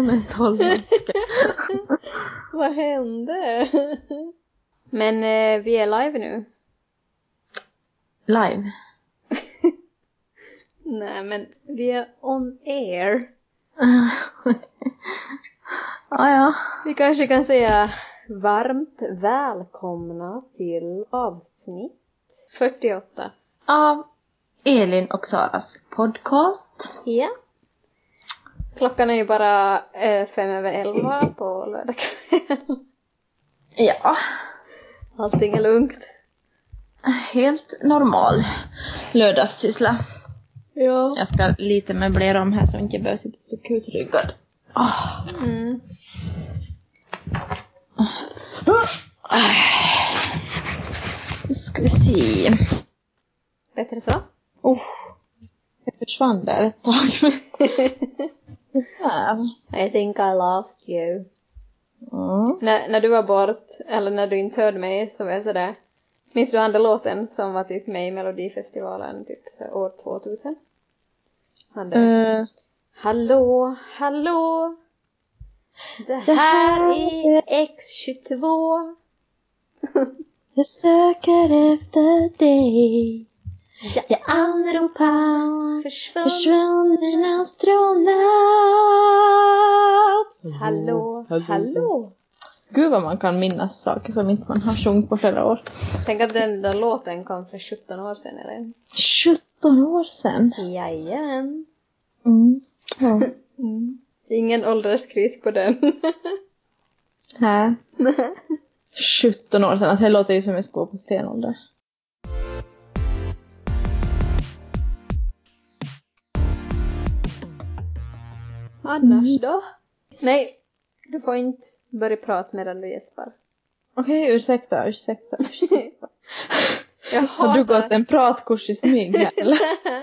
Kunde inte hålla mig. Vad hände? Men eh, vi är live nu. Live. Nej, men vi är on air. ja, ja. Vi kanske kan säga varmt välkomna till avsnitt 48. Av Elin och Saras podcast. Ja. Klockan är ju bara eh, fem över elva på lördag kväll. Ja. Allting är lugnt. Helt normal lördagssyssla. Ja. Jag ska lite möblera om här så jag inte behöver sitta så kutryggad. Ah. Mm. Nu ska vi se. Bättre så? Oh, jag försvann där ett tag. I think I lost you. Mm. När, när du var bort, eller när du inte hörde mig, så var jag sådär. Minns du andra låten som var typ med i Melodifestivalen typ så år 2000? Han där. Eh, Hallå, hallå! Det här är X22. jag söker efter dig. Ja, Jag anropar försvann. försvunnen astronaut. Hallå, hallå! Gud vad man kan minnas saker som inte man har sjungit på flera år. Tänk att den där låten kom för 17 år sedan, eller? 17 år sedan. Jajamän. Mm. Ja. Mm. Ingen ålderskris på den. Här. 17 år sedan, alltså det låter ju som jag ska gå på stenålder. Annars då? Nej, du får inte börja prata medan du gäspar. Okej, ursäkta, ursäkta, ursäkta. Jag Har du hatar... gått en pratkurs i smyg här eller?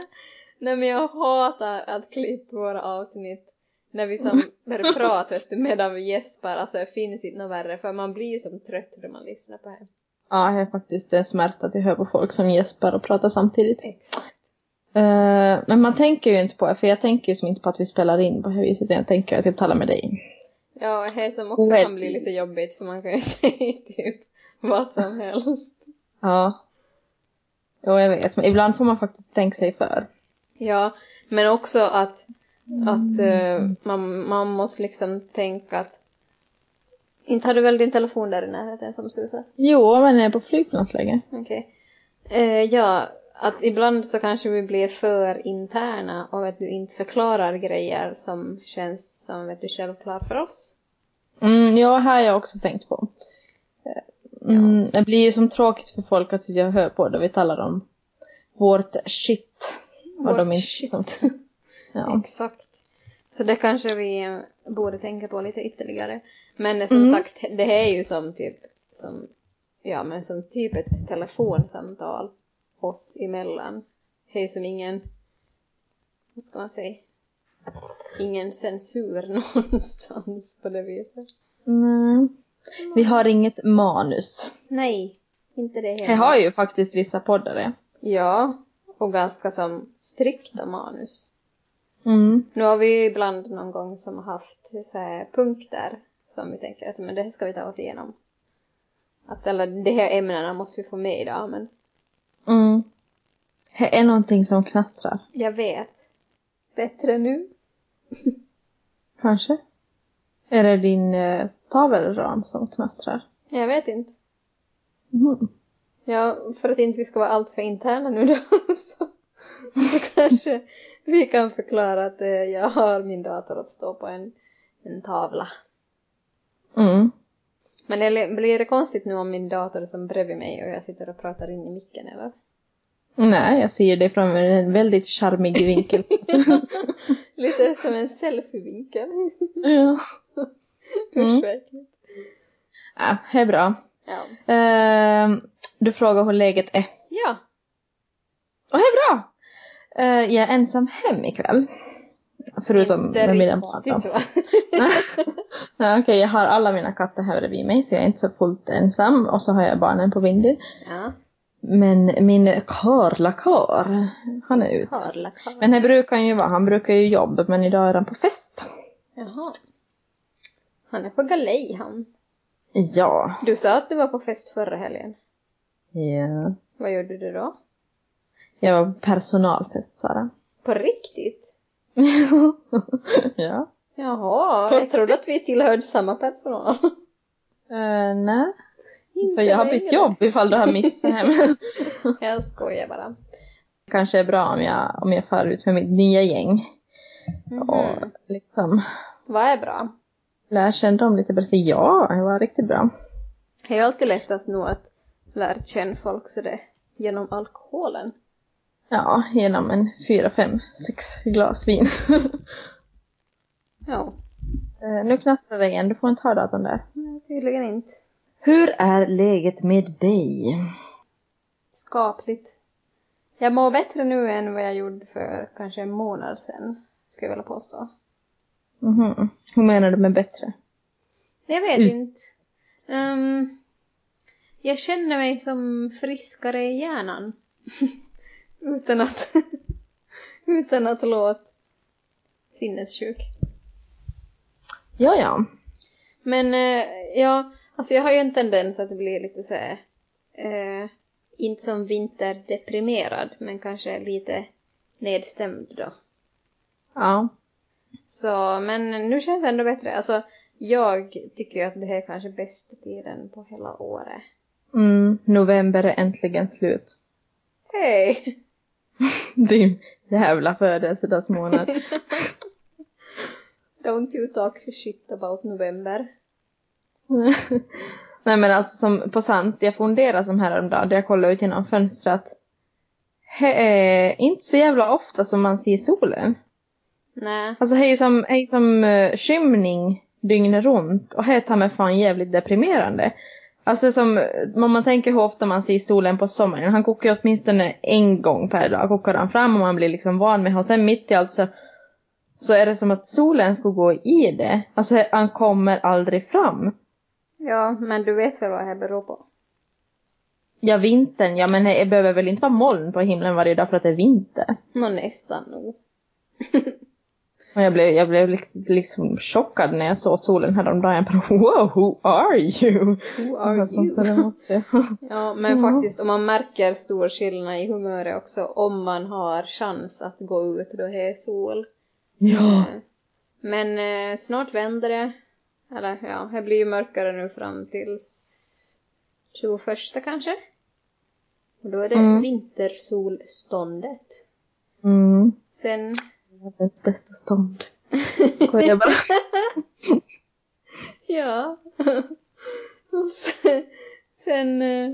Nej men jag hatar att klippa våra avsnitt när vi som börjar prata vet du, medan vi gäspar. Alltså det finns inte något värre för man blir ju som trött när man lyssnar på det. Ja, det är faktiskt en smärta att jag hör på folk som gäspar och pratar samtidigt. Exakt. Eh, men man tänker ju inte på det, för jag tänker ju som inte på att vi spelar in på det här viset, jag tänker att jag talar med dig. Ja, det som också kan bli lite jobbigt för man kan ju säga typ vad som helst. Ja. Jo, jag vet, men ibland får man faktiskt tänka sig för. Ja, men också att, att eh, man, man måste liksom tänka att inte har du väl din telefon där i närheten som susar? Jo, men jag är på flygplansläge. Okej. Eh, ja, att ibland så kanske vi blir för interna och att du inte förklarar grejer som känns som vet du, självklar för oss. Mm, ja, här har jag också tänkt på. Mm, Det blir ju som tråkigt för folk att sitta och höra på det vi talar om vårt shit. Vårt de inte, shit. Som, ja. Exakt. Så det kanske vi borde tänka på lite ytterligare. Men som Mm. sagt, det här är ju som typ som, ja men som typ ett telefonsamtal oss emellan. Det är som ingen, vad ska man säga, ingen censur någonstans på det viset. Nej. Vi har inget manus. Nej, inte det heller. Jag har ju faktiskt vissa poddar det. Ja, och ganska som strikta manus. Mm. Nu har vi ju ibland någon gång som haft så här punkter som vi tänker att men det här ska vi ta oss igenom. Att eller de här ämnena måste vi få med idag men Mm. Det är någonting som knastrar. jag vet. Bättre nu? Kanske. Är det din eh, tavelram som knastrar? Jag vet inte. Mm. Ja, för att inte vi ska vara allt för interna nu då så, så kanske vi kan förklara att eh, jag har min dator att stå på en, en tavla. Mm. Men eller, blir det konstigt nu om min dator är som bredvid mig och jag sitter och pratar in i micken eller? Nej, jag ser det från en väldigt charmig vinkel. Lite som en selfievinkel. ja. Mm. Äckligt. ja, det är bra. Ja. Ehm, du frågar hur läget är. ja. Och det är bra! Eh, jag är ensam hem ikväll. Förutom Inte med mina barn. Okej, jag har alla mina katter här bredvid mig så jag är inte så fullt ensam. Och så har jag barnen på Windy. ja. Men min karlakar, han är ut. Karla, Karla. Men det brukar han ju vara, han brukar ju jobba men idag är han på fest. Jaha. Han är på galej han. Ja. Du sa att du var på fest förra helgen. Ja. Vad gjorde du då? Jag var på personalfest, Sara. På riktigt? ja. Jaha, jag trodde att vi tillhörde samma personal. Uh, nej. Inte För jag har bytt jobb ifall du har missat hem. Jag skojar bara. Kanske är bra om jag, om jag far ut med mitt nya gäng. Mhm. Och liksom Vad är bra? lär känna dem lite bättre. Ja, det var riktigt bra. Det är ju alltid lättast nog att lära känna folk så det genom alkoholen. Ja, genom en fyra, fem, sex glas vin. Ja, Eh, nu knastrar det igen, du får inte ha datorn där. nej, tydligen inte. Hur är läget med dig? Skapligt. Jag mår bättre nu än vad jag gjorde för kanske en månad sedan, skulle jag vilja påstå. Mhm. Hur menar du med bättre? Jag vet Mm. inte. Ehm, jag känner mig som friskare i hjärnan. utan att... utan att låta sinnessjuk. Ja, ja. Men eh, ja, alltså jag har ju en tendens att bli lite så här, eh, inte som vinterdeprimerad, men kanske lite nedstämd då. Ja. Så, men nu känns det ändå bättre. Alltså, jag tycker ju att det här är kanske bästa tiden på hela året. Mm, november är äntligen slut. Hej! Din jävla födelsedagsmånad. Don't you talk shit about november. Nej men alltså som på sant, jag funderar som häromdagen, jag kollade ut genom fönstret. Det är inte så jävla ofta som man ser solen. Nej. Alltså det är ju som, är ju som uh, skymning dygnet runt och det tar mig fan jävligt deprimerande. Alltså som, om man tänker hur ofta man ser solen på sommaren, han kokar ju åtminstone en gång per dag, kokar han fram och man blir liksom van med och sen mitt i allt så, så är det som att solen skulle gå i det. Alltså han kommer aldrig fram. Ja, men du vet väl vad det här beror på? Ja, vintern, ja men det behöver väl inte vara moln på himlen varje dag för att det är vinter. Nå, nästan nog. Och jag blev, jag blev liksom, liksom chockad när jag såg solen häromdagen. Jag bara wow, who are you? Who are you? Ja, men faktiskt om man märker stor skillnad i humöret också om man har chans att gå ut då det är sol. Ja. Eh, Men eh, snart vänder det. Eller ja, det blir ju mörkare nu fram till 21 kanske. Och då är det Mm. vintersolståndet. Mm. Sen, Världens bästa stånd. Skojar bara. ja. Och sen, sen, eh,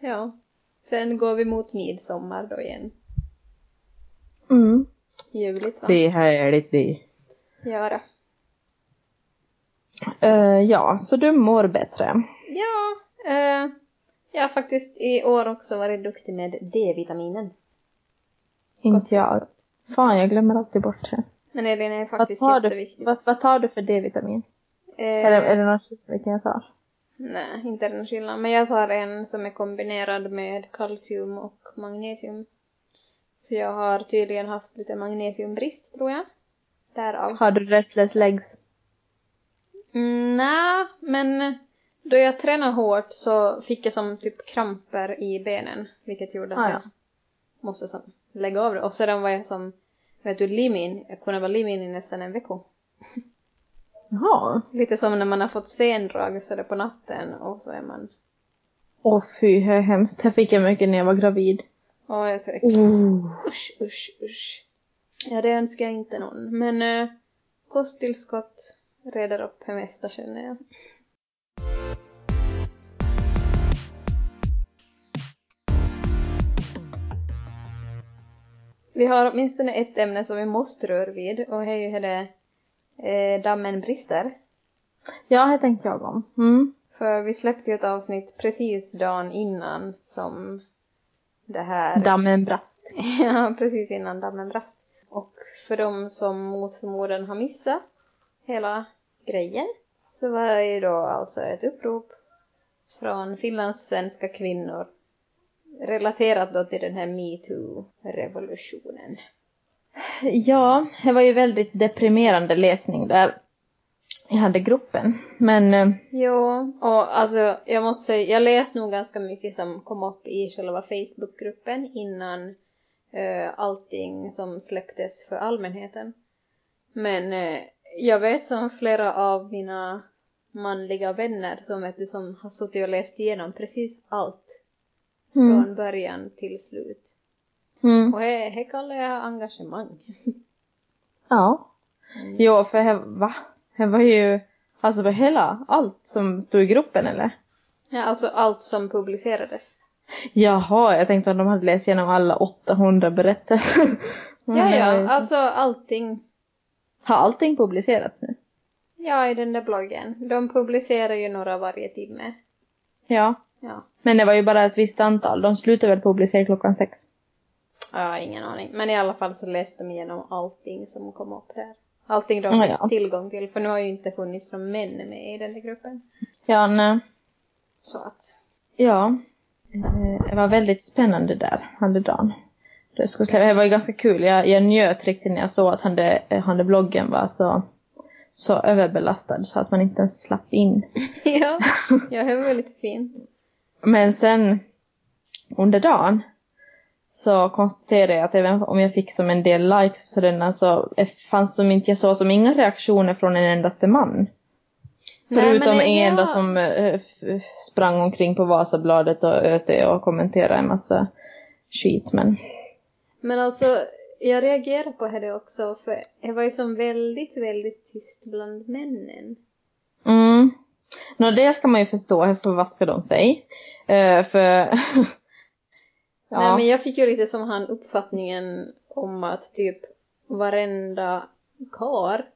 ja. Sen går vi mot midsommar då igen. Mm. Ljuvligt va? Det är härligt det. Ja, då. Eh, ja, så du mår bättre. Ja, eh, jag har faktiskt i år också varit duktig med D-vitaminen. Inte jag. Fan, jag glömmer alltid bort det. Men Elin är Vad faktiskt du, jätteviktigt. vad, vad tar du för D-vitamin? Eh, Eller är det någon skillnad vilken jag tar? Nej, inte är det någon skillnad. Men jag tar en som är kombinerad med kalcium och magnesium. För jag har tydligen haft lite magnesiumbrist, tror jag. Därav. Har du restless legs? Mm, Nej, men då jag tränade hårt så fick jag som typ kramper i benen. Vilket gjorde att Ah, ja. jag måste som lägga av det. Och sedan var jag som, vet du, limin. Jag kunde vara limin i nästan en vecka. Jaha. Lite som när man har fått sendrag så det på natten och så är man... Åh fy, det är hemskt. Det fick jag mycket när jag var gravid. Åh, jag är så äckligt. Oh. Usch, usch, usch. Ja, det önskar jag inte någon. Men eh, kosttillskott reder upp det mesta känner jag. Vi har åtminstone ett ämne som vi måste röra vid och det är ju det eh, dammen brister. Ja, det tänkte jag om. Mm. För vi släppte ju ett avsnitt precis dagen innan som det här... Dammen brast. Ja, precis innan dammen brast. Och för de som mot förmodan har missat hela grejen så var det ju då alltså ett upprop från finlandssvenska kvinnor relaterat då till den här metoo-revolutionen. Ja, det var ju väldigt deprimerande läsning där. jag hade gruppen. Men eh, Jo, och alltså jag måste säga, jag läste nog ganska mycket som kom upp i själva Facebookgruppen innan eh, allting som släpptes för allmänheten. Men eh, jag vet som flera av mina manliga vänner som vet du som har suttit och läst igenom precis allt mm, från början till slut. mm, Och det det kallar jag engagemang. ja. Mm. Jo, för det, va? Det var ju, alltså var hela, allt som stod i gruppen eller? Ja, alltså allt som publicerades. Jaha, jag tänkte att de hade läst igenom alla 800 berättelser. Ja, ja, ju- alltså allting. Har allting publicerats nu? Ja, i den där bloggen. De publicerar ju några varje timme. Ja. Ja. Men det var ju bara ett visst antal. De slutade väl publicera klockan sex. Har ingen aning. Men i alla fall så läste de igenom allting som kom upp där. Allting de Ja, fick ja. tillgång till. För nu har ju inte funnits några män med i den där gruppen. Ja, nej. Så att. Ja. Eh, Det var väldigt spännande där, hade dagen. Det, skulle släppa. det var ju ganska kul. Jag, jag njöt riktigt när jag såg att han det, han det bloggen var så, så överbelastad så att man inte ens slapp in. ja, ja, det var väldigt fint. Men sen under dagen så konstaterade jag att även om jag fick som en del likes så den alltså, fanns som inte, jag såg som inga reaktioner från en endaste man. Nej, Förutom en ja. då som eh, sprang omkring på Vasabladet och ÖT och kommenterade en massa skit men Men alltså, jag reagerar på det också. För det var ju som väldigt, väldigt tyst bland männen. mm. Nå det ska man ju förstå, hur förvaskar de sig? Eh, för ja. Nej men jag fick ju lite som han uppfattningen om att typ varenda kar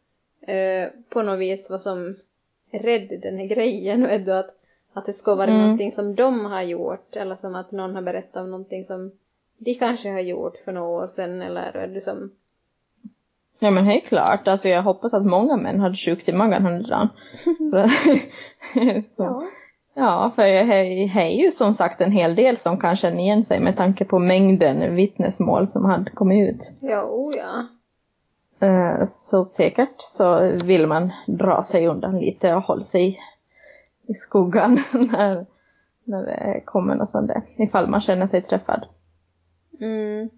eh, på något vis var som rädd den här grejen och ändå att, att det ska vara Mm. någonting som de har gjort eller som att någon har berättat om någonting som de kanske har gjort för några år sedan eller är det som Ja men helt klart, alltså jag hoppas att många män hade sjukt i magen att- så. ja. Ja, för det är ju som sagt en hel del som kan känna igen sig med tanke på mängden vittnesmål som hade kommit ut. Ja, oh ja. Eh, Så säkert så vill man dra sig undan lite och hålla sig i skuggan när, när det kommer något sånt där. Ifall man känner sig träffad. Mm.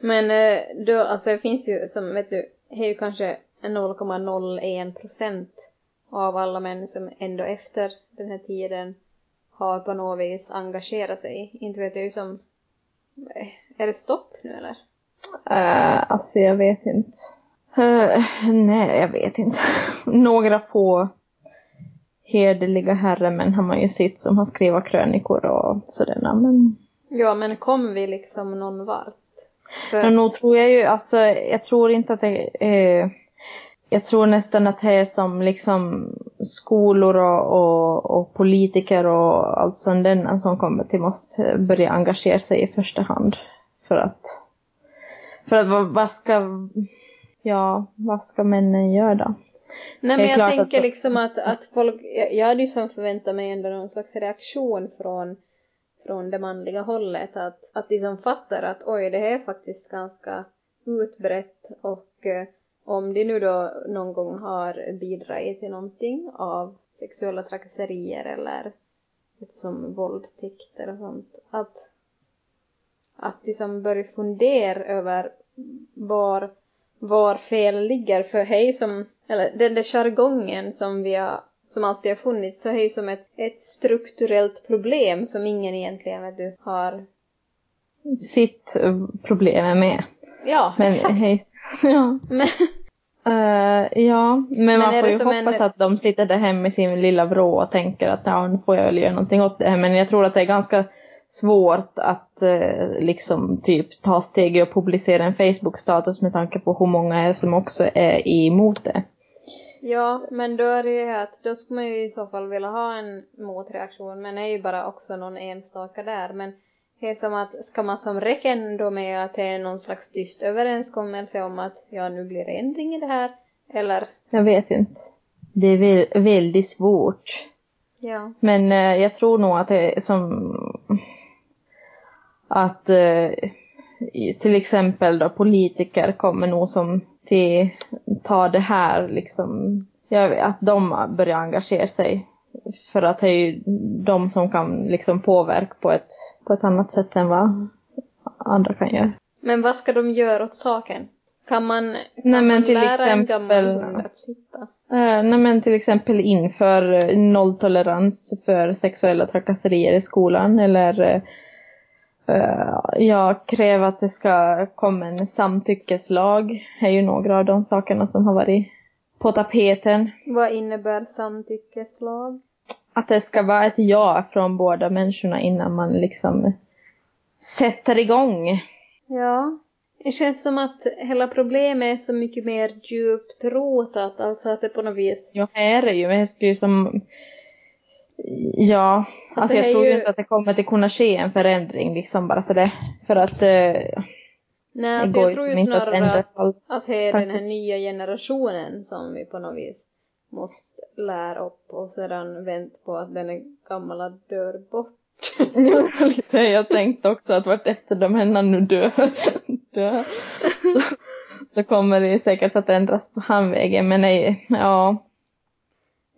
Men eh, då, alltså det finns ju som, vet du, det är ju kanske 0,01 procent av alla män som ändå efter den här tiden har på något vis engagerat sig. Inte vet jag ju som... eh, Är det stopp nu eller? Uh, alltså jag vet inte. Eh, nej, jag vet inte. Några få hederliga herremän har man ju sett som har skrivit krönikor och sådär. Men Ja, men kom vi liksom någon vart? För, Men nog tror jag ju, alltså jag tror inte att det är, jag tror nästan att det är som liksom skolor och, och, och politiker och allt sånt där som kommer till måste börja engagera sig i första hand. För att, för att vad, ska, ja, vad ska männen göra då? Nej men jag tänker att- liksom att, att folk, jag, jag hade ju som förväntat mig ändå någon slags reaktion från, från det manliga hållet. Att, att liksom de som fattar att oj det här är faktiskt ganska utbrett och eh, om de nu då någon gång har bidragit till någonting av sexuella trakasserier eller som våldtäkter och sånt. Att, att liksom de som börjar fundera över var var fel ligger. För hej som, eller den där jargongen som vi har, som alltid har funnits, så hej som ett, ett strukturellt problem som ingen egentligen vet du har. Sitt problem med. Ja, Men, exakt. hej, ja. Men, Eh, ja, men, man är får det ju hoppas en- att de sitter där hemma med sin lilla vrå och tänker att ja, nu får jag väl göra någonting åt det här. Men jag tror att det är ganska svårt att eh, liksom typ ta steget och publicera en Facebook-status med tanke på hur många är som också är emot det. Ja, men då är det ju att då skulle man ju i så fall vilja ha en motreaktion, men det är ju bara också någon enstaka där. Men det är som att, ska man som räcka ändå med att det är någon slags tyst överenskommelse om att ja, nu blir det ändring i det här, eller Jag vet inte. Det är väl, väldigt svårt. ja. Men eh, jag tror nog att det är som att eh, till exempel då politiker kommer nog som till ta det här liksom jag vet, att de börjar engagera sig. För att det är ju de som kan liksom påverka på ett, på ett annat sätt än vad andra kan göra. Men vad ska de göra åt saken? Kan man, kan Nej, man till lära en gammal exempel- hund att sitta? Eh, nej men till exempel inför eh, nolltolerans för sexuella trakasserier i skolan eller eh, eh, ja, kräva att det ska komma en samtyckeslag är ju några av de sakerna som har varit på tapeten. Vad innebär samtyckeslag? Att det ska vara ett ja från båda människorna innan man liksom sätter igång. Ja. Det känns som att hela problemet är så mycket mer djupt rotat, alltså att det på något vis... Ja, är ju, det skulle ju som Ja, alltså, Alltså, jag tror ju ju- inte att det kommer att kunna ske en förändring liksom bara sådär. För att eh, Nej, alltså jag ju tror ju att snarare ändra att, allt. att det är den här faktiskt. nya generationen som vi på något vis måste lära upp och sedan vänt på att den gamla dör bort. Lite, jag tänkte också att vart efter de här nu dör, dör så, så kommer det säkert att ändras på handvägen. Men nej, ja.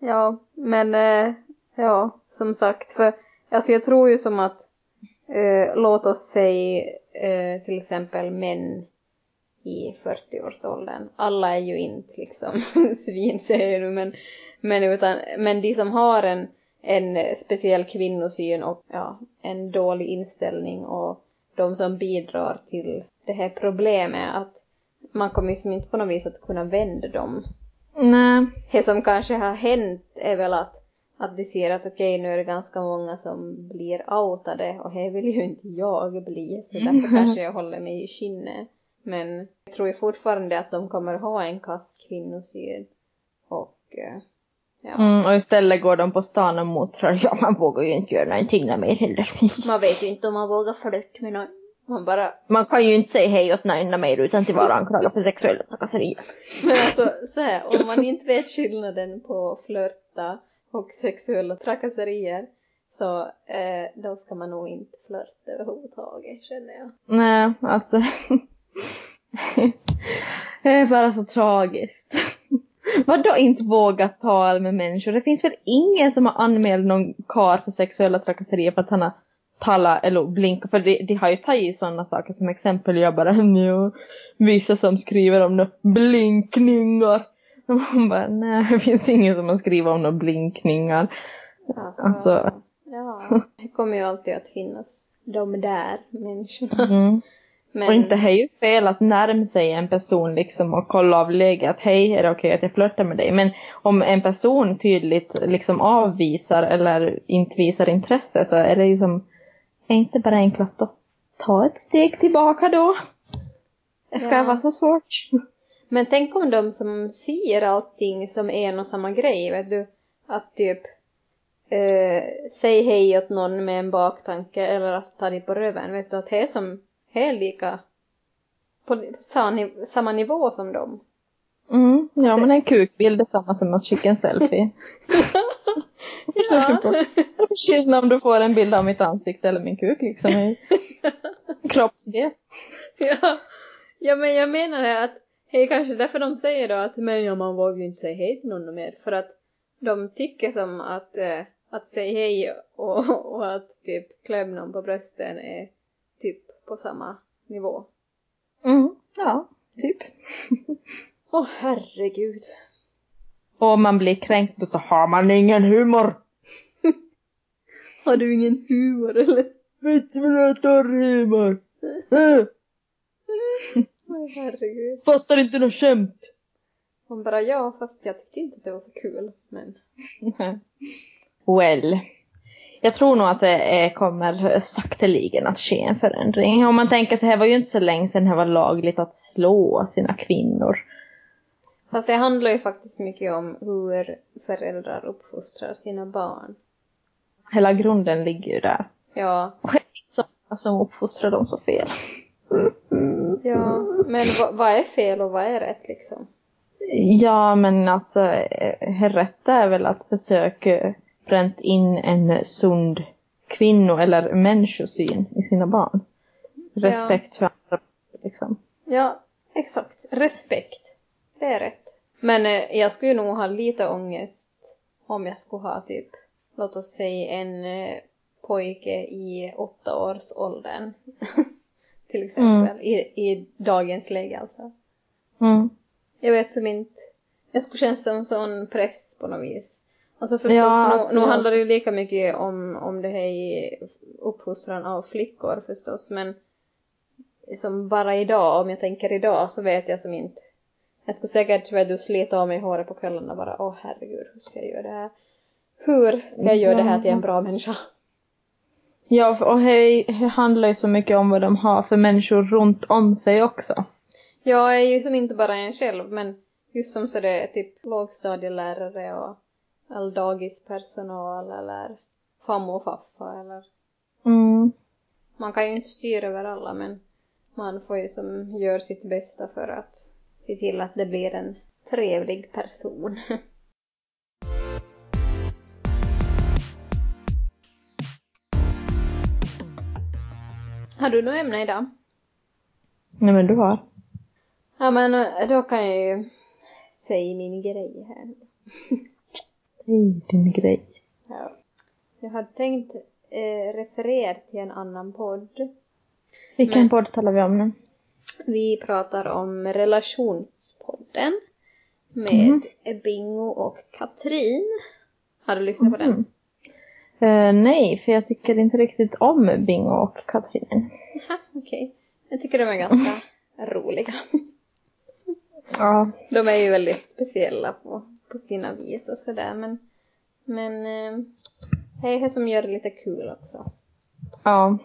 Ja, men eh, ja, som sagt, för alltså jag tror ju som att eh, låt oss säga eh, till exempel män i 40-årsåldern. Alla är ju inte liksom svin säger du, men, men, utan, men de som har en, en speciell kvinnosyn och ja, en dålig inställning och de som bidrar till det här problemet att man kommer ju som inte på något vis att kunna vända dem Nej. det som kanske har hänt är väl att, att de ser att okej nu är det ganska många som blir outade och det vill ju inte jag bli så därför kanske jag håller mig i skinnet. Men jag tror ju fortfarande att de kommer ha en kass kvinnosyn och eh, ja, Mm, och istället går de på stan och mottrar. Ja, man vågar ju inte göra någonting mer heller. man vet ju inte om man vågar flirta med någon. Man bara, Man kan ju inte säga hej åt någon mer utan till vara anklagad för sexuella trakasserier. men alltså så här, om man inte vet skillnaden på flörta och sexuella trakasserier så eh, då ska man nog inte flörta överhuvudtaget känner jag. Nej, alltså. det är bara så tragiskt. Vadå inte våga tala med människor? Det finns väl ingen som har anmält någon kar för sexuella trakasserier för att han har talat eller blinkat. För de, de har ju tagit sådana saker som exempel. Jag bara, ja, vissa som skriver om några blinkningar. Och man bara, nej det finns ingen som har skrivit om några blinkningar. Alltså, Alltså. ja, det kommer ju alltid att finnas de där människorna. Mm. Men, Och inte ju fel att närma sig en person liksom och kolla av läget. Hej, är det okej att jag flörtar med dig? Men om en person tydligt liksom avvisar eller inte visar intresse så är det ju som, är inte bara enklast att ta ett steg tillbaka då? Det ska Ja. vara så svårt. Men tänk om de som ser allting som en och samma grej, vet du, att typ eh, säg hej åt någon med en baktanke eller att ta dig på röven, vet du, att det är som, det är lika på samma, niv- samma nivå som dem. Mm, ja men en kukbild är samma som att skicka en selfie. Ja. Är skillnad om du får en bild av mitt ansikte eller min kuk liksom. Kroppsdel. Ja. ja, men jag menar det att det är kanske därför de säger då att men ja, man vågar ju inte säga hej till någon mer för att de tycker som att, eh, att säga hej och, och att typ klämma någon på brösten är typ på samma nivå. Mm, ja, typ. Åh herregud. Och om man blir kränkt och så har man ingen humor. Har du ingen humor eller? Vet du vad jag humor? Herregud. fattar inte något skämt. Man bara ja, fast jag tyckte inte att det var så kul. Men Well. Jag tror nog att det kommer sakteligen att ske en förändring. Om man tänker så här var ju inte så länge sedan det var lagligt att slå sina kvinnor. Fast det handlar ju faktiskt mycket om hur föräldrar uppfostrar sina barn. Hela grunden ligger ju där. Ja, Och många som uppfostrar dem så fel. Ja. Men vad, är fel och vad är rätt liksom? Ja, men alltså eh, rätt är väl att försöka bränt in en sund kvinno eller människosyn i sina barn. Respekt för andra, liksom. Ja, exakt. Respekt. Det är rätt. Men eh, jag skulle nog ha lite ångest om jag skulle ha typ, låt oss säga en eh, pojke i åtta års åldern. Till exempel, i, i dagens läge alltså. Mm. Jag vet som inte, jag skulle känna som sån press på något vis. Alltså förstås, Ja, nu, alltså, nu handlar det ju lika mycket om, om det här i uppfostran av flickor förstås, men som bara idag, om jag tänker idag, så vet jag som inte. Jag skulle säkert vet du, slita av mig håret på kvällarna bara, åh herregud, hur ska jag göra det här? Hur ska jag göra det här till en bra människa? Ja, och det handlar ju så mycket om vad de har för människor runt om sig också. Jag är ju som inte bara en själv, men just som så det är typ lågstadielärare och all dagispersonal eller famma och faffa eller Mm. man kan ju inte styra över alla men man får ju som gör sitt bästa för att se till att det blir en trevlig person. Har du något ämne idag? Nej men du har. Ja men eh, då kan jag ju säga min grej här. Hej din grej. Ja. Jag hade tänkt eh, referera till en annan podd. Vilken Men- podd talar vi om nu? Vi pratar om relationspodden med Bingo och Katrin. Har du lyssnat på den? Eh, nej, för jag tycker inte riktigt om Bingo och Katrin. Okej. Jag tycker de är ganska roliga. Ja. De är ju väldigt speciella på, på sina vis och sådär men, men eh, det är det som gör det lite kul också. Ja.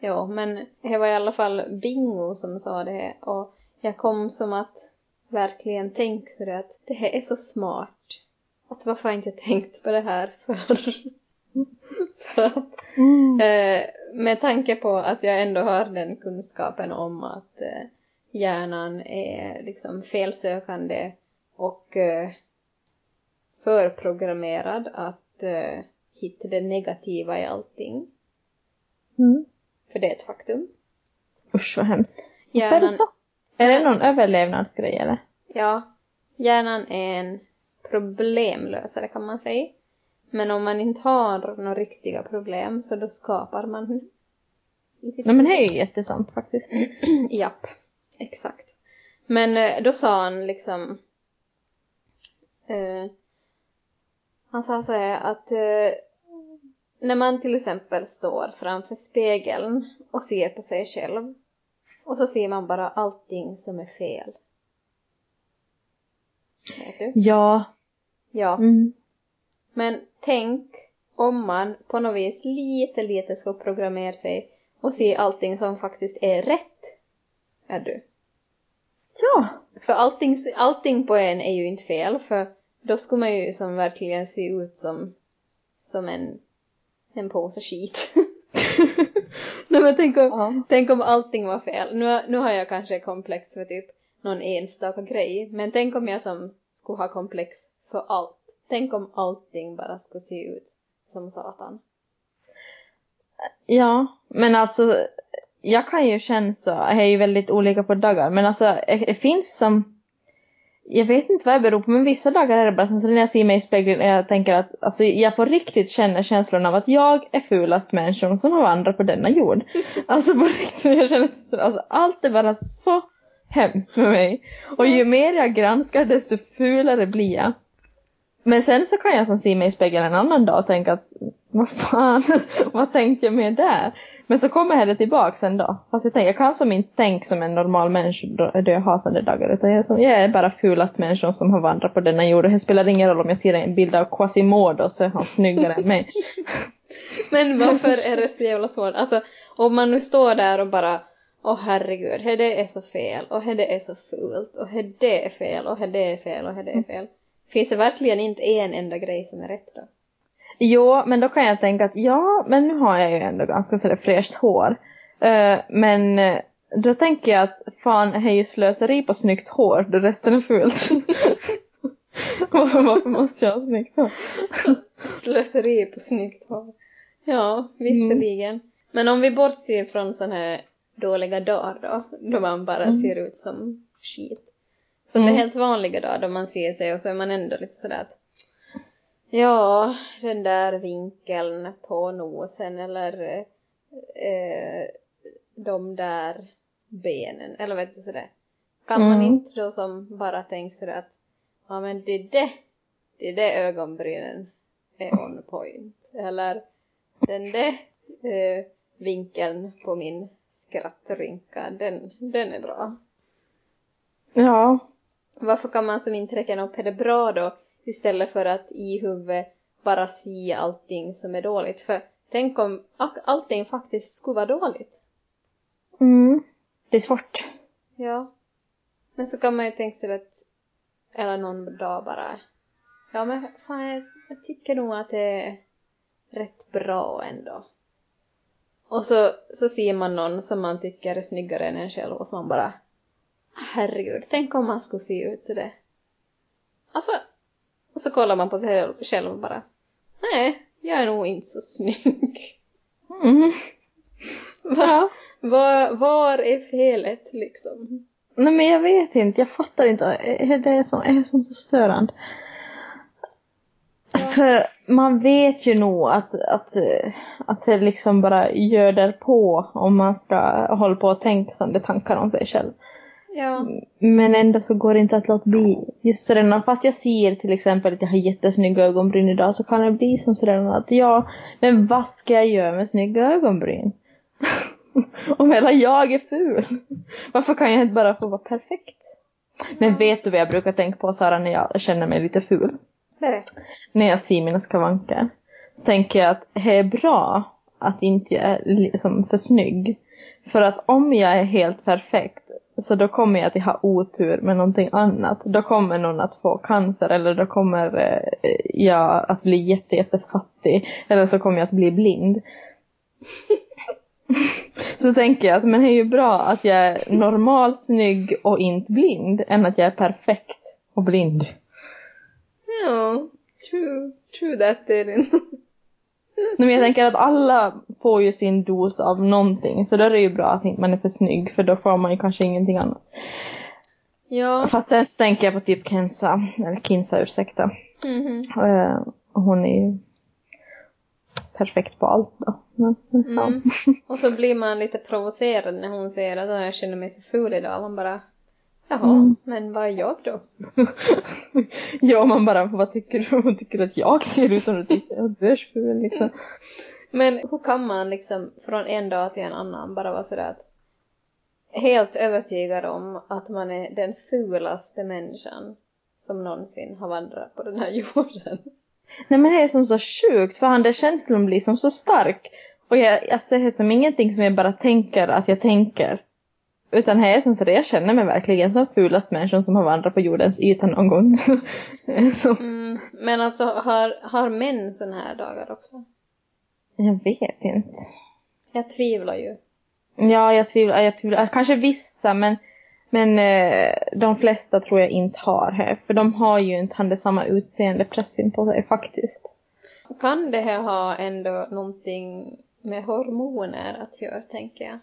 Ja, men det var i alla fall Bingo som sa det och jag kom som att verkligen tänka så det att det här är så smart. Att varför har jag inte tänkt på det här förr? Att, Mm. eh, med tanke på att jag ändå har den kunskapen om att eh, hjärnan är liksom felsökande och eh, förprogrammerad att eh, hitta det negativa i allting. Mm. För det är ett faktum. Usch vad hemskt. Varför är det Hjärnan- så? Är det någon överlevnadsgrej eller? Ja, hjärnan är en problemlösare kan man säga. Men om man inte har några riktiga problem så då skapar man Nej men det är ju jättesant faktiskt. Japp, exakt. Men eh, då sa han liksom... Eh, han sa så här att eh, när man till exempel står framför spegeln och ser på sig själv och så ser man bara allting som är fel. Ja. Ja. Mm. Men tänk om man på något vis lite, lite ska programmera sig och se allting som faktiskt är rätt. Är du? Ja. För allting, allting på en är ju inte fel, för då skulle man ju som verkligen se ut som, som en, en påse skit. Nej men tänk om, Ja. tänk om allting var fel. Nu, nu har jag kanske komplex för typ någon enstaka grej, men tänk om jag som skulle ha komplex för allt. Tänk om allting bara skulle se ut som satan. Ja, men alltså jag kan ju känna så, det är ju väldigt olika på dagar, men alltså det, finns som jag vet inte vad det beror på, men vissa dagar är det bara som så när jag ser mig i spegeln och jag tänker att alltså, jag på riktigt känner känslan av att jag är fulast människan som har vandrat på denna jord. Alltså på riktigt, jag känner så, alltså, allt är bara så hemskt med mig. Och ju mer jag granskar desto fulare blir jag. Men sen så kan jag som se mig i spegeln en annan dag och tänka att vad fan, vad tänkte jag med där? Men så kommer det tillbaks en dag. Fast jag, tänker, jag kan som inte tänka som en normal människa då, jag har sådana dagar. Utan jag är, som, jag är bara fulast människan som har vandrat på denna jord. Och det spelar ingen roll om jag ser en bild av Quasimodo så är han snyggare än mig. Men varför är det så jävla svårt? Alltså, om man nu står där och bara Åh herregud, det är så fel, och det är så fult, och det är fel, och det är fel, och det är fel. Finns det verkligen inte en enda grej som är rätt då? Jo, men då kan jag tänka att ja, men nu har jag ju ändå ganska sådär fräscht hår. Eh, men eh, då tänker jag att fan, det är ju slöseri på snyggt hår då resten är fult. Varför måste jag ha snyggt hår? Slöseri på snyggt hår. Ja, visserligen. Men om vi bortser från såna här dåliga dagar då, då man bara ser ut som skit. Som det Mm. helt vanliga då, då man ser sig och så är man ändå lite sådär att Ja, den där vinkeln på nosen eller eh, de där benen eller vet du sådär. Kan man Mm. inte då som bara tänka sådär att ja men det är det, det är det ögonbrynen är on point. Eller den där eh, vinkeln på min skrattrynka, den, den är bra. Ja. Varför kan man som inte räkna upp det bra då istället för att i huvudet bara se allting som är dåligt? För tänk om allting faktiskt skulle vara dåligt. Mm. Det är svårt. Ja. Men så kan man ju tänka sig att, eller någon dag bara, ja men fan jag, jag tycker nog att det är rätt bra ändå. Och så, så ser man någon som man tycker är snyggare än en själv och så man bara, herregud, tänk om man skulle se ut sådär. Alltså, och så kollar man på sig själv- och bara, nej, jag är nog inte så snygg. Mm. Ja. Var, var är felet liksom? Nej men jag vet inte, jag fattar inte. Är det som är som så störande? För man vet ju nog att, att, att det liksom bara göder på om man ska hålla på och tänka sådana tankar om sig själv. Ja. Men ändå så går det inte att låta bli. Just sådär, fast jag ser till exempel att jag har jättesnygga ögonbryn idag så kan det bli som sådär att ja, men vad ska jag göra med snygga ögonbryn? Om hela jag är ful. Varför kan jag inte bara få vara perfekt? Men vet du vad jag brukar tänka på Sara när jag känner mig lite ful? Berätta. När jag ser mina skavanker. Så tänker jag att det är bra att inte jag är liksom för snygg. För att om jag är helt perfekt så då kommer jag att ha otur med någonting annat. Då kommer någon att få cancer eller då kommer eh, jag att bli jätte, jättefattig. Eller så kommer jag att bli blind. så tänker jag att men det är ju bra att jag är normal, snygg och inte blind än att jag är perfekt och blind. Ja, true, true that Elin. Men jag tänker att alla får ju sin dos av någonting så då är det ju bra att man är för snygg för då får man ju kanske ingenting annat. ja. Fast sen så tänker jag på typ Kenza, eller Kinsa ursäkta. Eh, och hon är ju perfekt på allt då. Men, men, ja. Mm. Och så blir man lite provocerad när hon säger att "Ja, jag känner mig så ful idag. Man bara, jaha, Mm. men vad är jag då? ja, man bara, vad tycker du? Hon tycker att jag ser ut som du tycker att du är ful liksom. Men hur kan man liksom från en dag till en annan bara vara sådär att helt övertygad om att man är den fulaste människan som någonsin har vandrat på den här jorden. Nej men det är som så sjukt för han där känslan blir som så stark. Och jag, alltså det är som ingenting som jag bara tänker att jag tänker. Utan det är som så det jag känner mig verkligen som fulast människan som har vandrat på jordens yta någon gång. Mm. Men alltså har, har män såna här dagar också? jag vet inte. Jag tvivlar ju. Ja, jag tvivlar, jag tvivlar. Kanske vissa men, men eh, de flesta tror jag inte har det. För de har ju inte han samma utseende pressen på sig faktiskt. Kan det här ha ändå någonting med hormoner att göra, tänker jag?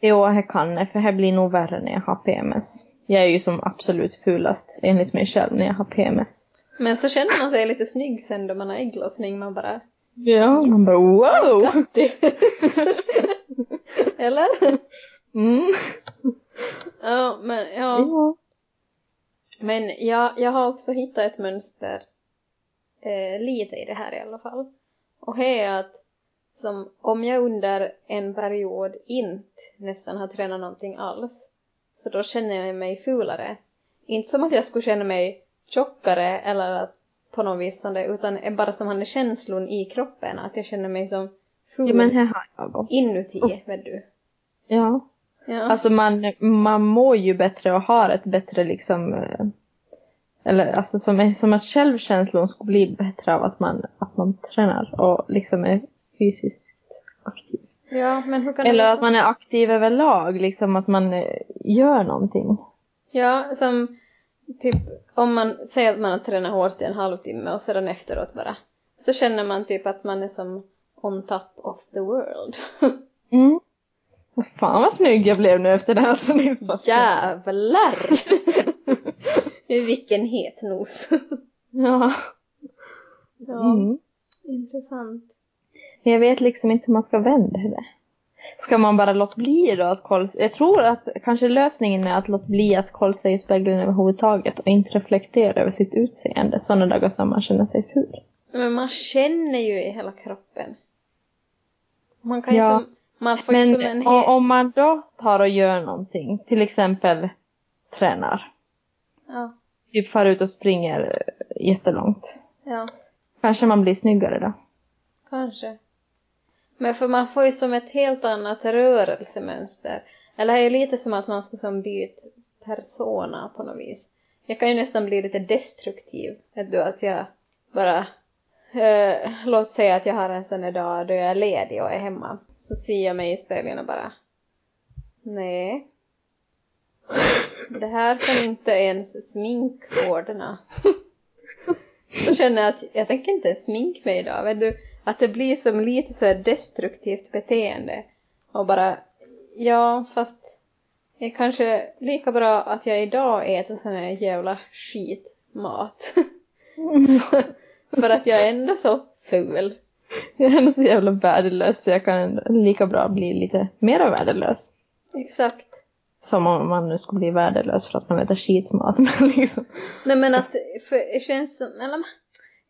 Jo, det kan det, för det blir nog värre när jag har PMS. Jag är ju som absolut fulast enligt mig själv när jag har PMS. Men så känner man sig lite snygg sen då man har ägglossning. Man bara Ja, man bara wow! Eller? Mm. Ja, men ja. Ja. Men jag, jag har också hittat ett mönster eh, lite i det här i alla fall. Och det är att som om jag under en period inte nästan har tränat någonting alls så då känner jag mig fulare. Inte som att jag skulle känna mig tjockare eller att på något vis sånt där, utan bara som han är känslan i kroppen att jag känner mig som ful ja, men här har jag inuti, Uff. vet du. Ja. Ja. Alltså man, man mår ju bättre och har ett bättre liksom eh, eller alltså som, som att självkänslan skulle bli bättre av att man, att man tränar och liksom är fysiskt aktiv. ja, men hur kan det Eller vara att man är aktiv överlag, liksom att man eh, gör någonting. Ja, som typ om man säger att man har tränat hårt i en halvtimme och sedan efteråt bara så känner man typ att man är som on top of the world. Mm. Fan vad snygg jag blev nu efter den här träningspassen. Jävlar! Vilken het nos. Ja. ja, Mm. intressant. Men Jag vet liksom inte hur man ska vända det. Ska man bara låta bli då att kolla Jag tror att kanske lösningen är att låta bli att kolla sig i spegeln överhuvudtaget och inte reflektera över sitt utseende sådana dagar som man känner sig ful. Men man känner ju i hela kroppen. Man kan ju Ja. som, man får ju Men som en hel... om man då tar och gör någonting, till exempel tränar, Ja, typ far ut och springer eh, jättelångt, ja, kanske man blir snyggare då. kanske. Men för man får ju som ett helt annat rörelsemönster. Eller det är ju lite som att man ska som byta persona på något vis. Jag kan ju nästan bli lite destruktiv. Vet du, att jag bara... Eh, låt säga att jag har en sån dag då jag är ledig och är hemma. Så ser jag mig i spegeln och bara... Nej. Det här kan inte ens smink ordna. Så känner jag att jag tänker inte smink mig idag. Vet du, att det blir som lite så här destruktivt beteende. Och bara, ja fast det är kanske lika bra att jag idag äter sån här jävla skitmat. För att jag är ändå så ful. Jag är ändå så jävla värdelös så jag kan lika bra bli lite mera värdelös. Exakt. Som om man nu skulle bli värdelös för att man äter skitmat. Men liksom. Nej men att, för känns som, eller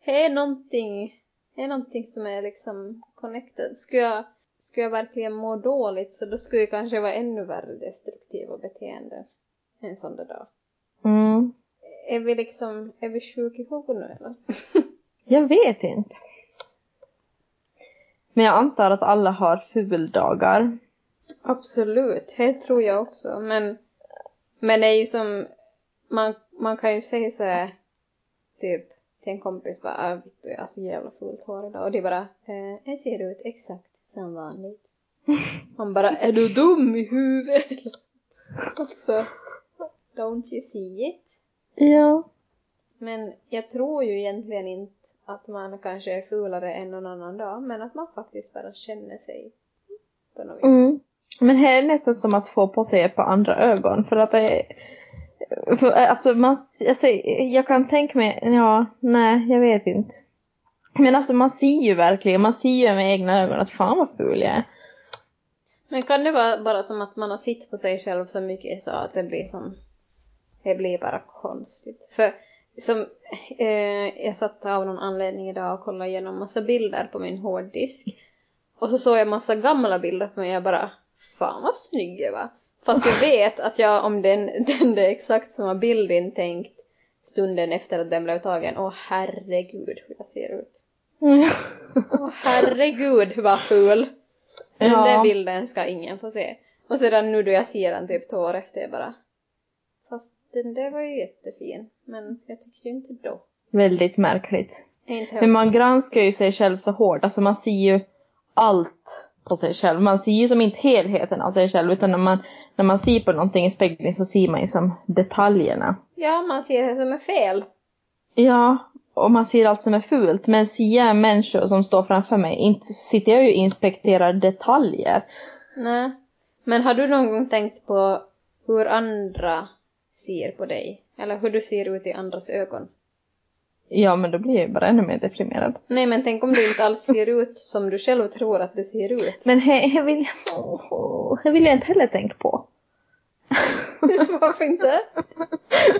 det är någonting, det är någonting som är liksom connected. Skulle jag, skulle jag verkligen må dåligt så då skulle jag kanske vara ännu värre destruktiva beteenden en sån där dag. Mm. Är vi liksom, är vi sjuka i huvudet nu eller? Jag vet inte. Men jag antar att alla har fuldagar. Absolut, det tror jag också. Men, men det är ju som, man, man kan ju säga så här, typ till en kompis bara, ah, vet du, jag har så jävla fult hår idag. Och de bara, eh, jag ser ut exakt som vanligt. Man bara, är du dum i huvudet? alltså, don't you see it? Ja. Men jag tror ju egentligen inte att man kanske är fulare än någon annan dag, men att man faktiskt bara känner sig på något vis. Mm. Men här är det nästan som att få på sig ett par andra ögon. För att det är... För, eh, alltså, man, alltså, jag kan tänka mig, ja, nej, jag vet inte. Men alltså man ser ju verkligen, man ser ju med egna ögon att fan vad ful jag är. Men kan det vara bara som att man har sitt på sig själv så mycket så att det blir som... Det blir bara konstigt. För som... Eh, jag satt av någon anledning idag och kollade igenom massa bilder på min hårddisk. Och så såg jag massa gamla bilder på mig och jag bara... Fan vad snygg jag var. Fast jag vet att jag om den, den är exakt samma bilden tänkt stunden efter att den blev tagen. Åh herregud hur jag ser ut. Åh herregud vad ful. Den Ja. där bilden ska ingen få se. Och sedan nu då jag ser den typ två år efter jag bara Fast den där var ju jättefin. Men jag tycker ju inte då. Väldigt märkligt. Men man granskar ju sig själv så hårt, alltså man ser ju allt på sig själv. Man ser ju som inte helheten av sig själv utan när man, när man ser på någonting i spegeln så ser man ju som detaljerna. Ja, man ser det som är fel. Ja, och man ser allt som är fult. Men ser jag människor som står framför mig, inte sitter jag ju och inspekterar detaljer. Nej. Men har du någon gång tänkt på hur andra ser på dig? Eller hur du ser ut i andras ögon? Ja, men då blir jag ju bara ännu mer deprimerad. Nej, men tänk om du inte alls ser ut som du själv tror att du ser ut. Men he vill, det vill jag inte heller tänka på. Varför inte?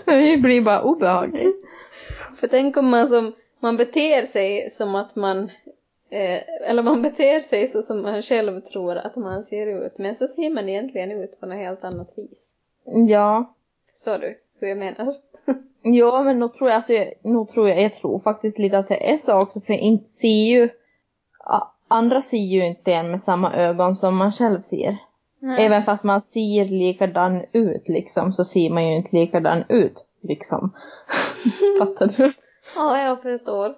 Det blir bara obehagligt. För tänk om man som, man beter sig som att man, eh, eller man beter sig så som man själv tror att man ser ut, men så ser man egentligen ut på något helt annat vis. Ja. Förstår du hur jag menar? Ja, men nog tror jag, alltså, nog tror jag, jag tror faktiskt lite att det är så också, för inte ser ju, andra ser ju inte en med samma ögon som man själv ser. Nej. Även fast man ser likadan ut liksom, så ser man ju inte likadan ut, liksom. Fattar du? Ja, jag förstår.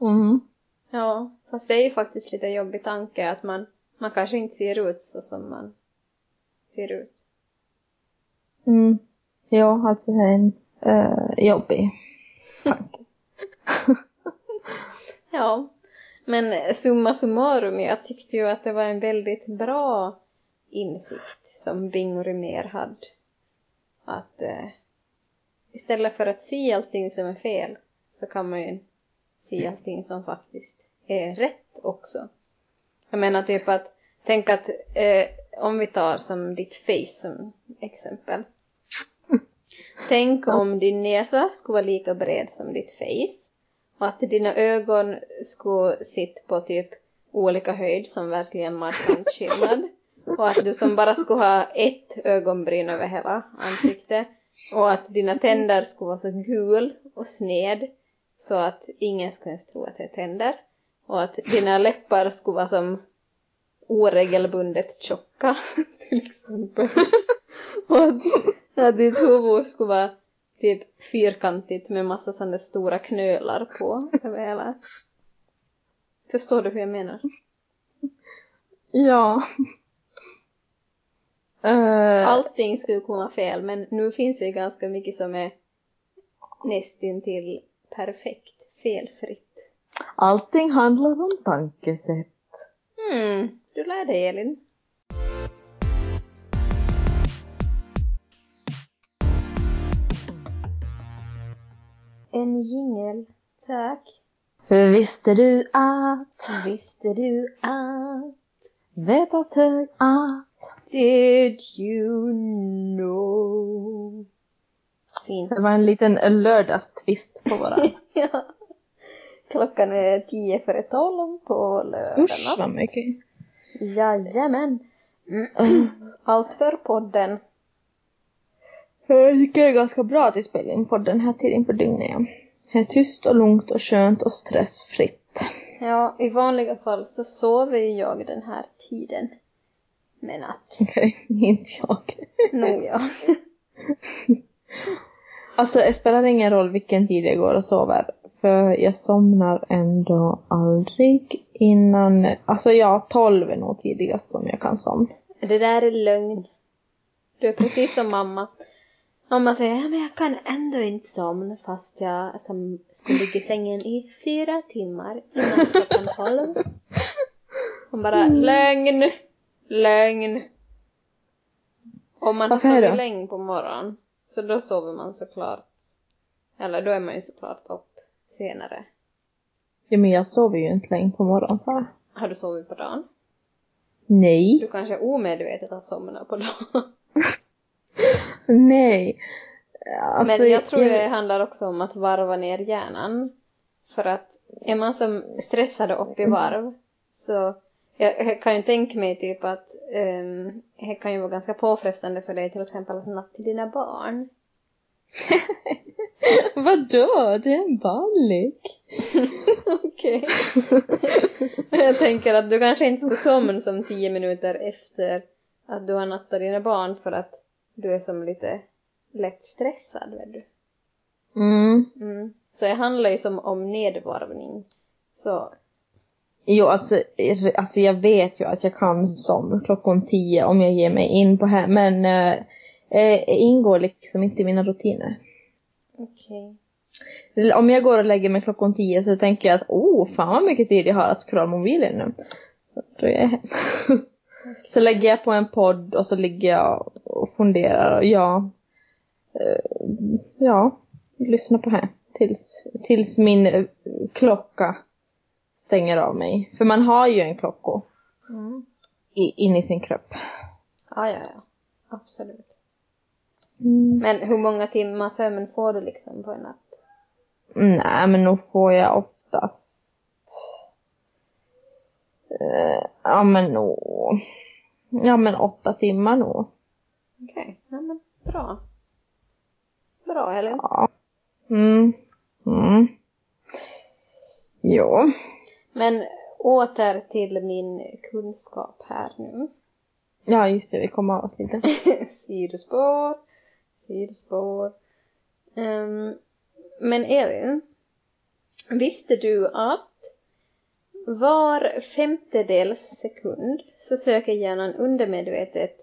Mm. Ja, fast det är ju faktiskt lite jobbig tanke att man, man kanske inte ser ut så som man ser ut. Mm. Ja, alltså en uh, jobbig tanke. Ja, men summa summarum, jag tyckte ju att det var en väldigt bra insikt som Bing och Rimér hade. Att eh, istället för att se allting som är fel så kan man ju se allting som faktiskt är rätt också. Jag menar typ att, tänk att eh, om vi tar som ditt face som exempel. Tänk om din näsa skulle vara lika bred som ditt face och att dina ögon skulle sitta på typ olika höjd som verkligen markant skillnad. Och att du som bara skulle ha ett ögonbryn över hela ansiktet. Och att dina tänder skulle vara så gul och sned så att ingen skulle ens tro att det är tänder. Och att dina läppar skulle vara som oregelbundet tjocka till exempel. och att, att ditt huvud skulle vara typ fyrkantigt med massa sådana stora knölar på över hela. Förstår du hur jag menar? Ja. Uh, Allting skulle komma fel men nu finns det ju ganska mycket som är nästintill perfekt, felfritt. allting handlar om tankesätt. Hmm, du lär dig Elin. En jingel, tack. För visste du att, Visste du att vet att hög att. Did you know? Fint. Det var en liten lördagstvist på våran. ja. Klockan är tio före tolv på lördag Usch vad mycket. Jajamän. Allt för podden. Jag tycker det är ganska bra att vi spelar in på den här tiden på dygnet. ja. Det är tyst och lugnt och skönt och stressfritt. Ja, i vanliga fall så sover ju jag den här tiden. Men att, Okej, inte jag. nog ja. Alltså det spelar ingen roll vilken tid jag går och sover. För jag somnar ändå aldrig innan, alltså ja, 12 är nog tidigast som jag kan somna. Det där är lögn. Du är precis som mamma. Om man säger ja, men jag kan ändå inte somna fast jag som skulle ligga i sängen i fyra timmar innan klockan tolv. Hon bara lögn, lögn. Om man har Varför är sovit länge på morgonen så då sover man såklart, eller då är man ju såklart upp senare. Ja men jag sover ju inte länge på morgonen så här. Har du sovit på dagen? Nej. Du kanske omedvetet har somnat på dagen. Nej. Alltså, Men jag tror det handlar också om att varva ner hjärnan. För att är man som stressad och upp i varv så jag, jag kan ju tänka mig typ att um, det kan ju vara ganska påfrestande för dig till exempel att natta till dina barn. Vadå? Det är en barnlek. Okej. jag tänker att du kanske inte skulle somna som tio minuter efter att du har nattat dina barn för att du är som lite lätt stressad, vet du. Mm. Mm. Så det handlar ju som om nedvarvning. Så Jo, alltså, alltså jag vet ju att jag kan somna klockan tio om jag ger mig in på här, men eh, eh, ingår liksom inte i mina rutiner. okej. Om jag går och lägger mig klockan tio så tänker jag att oh, fan vad mycket tid jag har att scrolla mobilen nu. Så då är jag hem. Så lägger jag på en podd och så ligger jag och funderar och ja, eh, ja, lyssnar på här tills, tills min eh, klocka stänger av mig. För man har ju en klocka Mm. in i sin kropp. Ja, ja, ja. Absolut. Mm. Men hur många timmar sömn får du liksom på en natt? Nej, men nog får jag oftast... Eh, ja, men nog... Ja, men åtta timmar nog. Okej, ja men bra. Bra, eller? Ja. Mm. Mm. Jo. Men åter till min kunskap här nu. Ja, just det. Vi kommer av oss lite. sidospår, sidospår. Ehm, men Elin, visste du att var femtedels sekund så söker hjärnan undermedvetet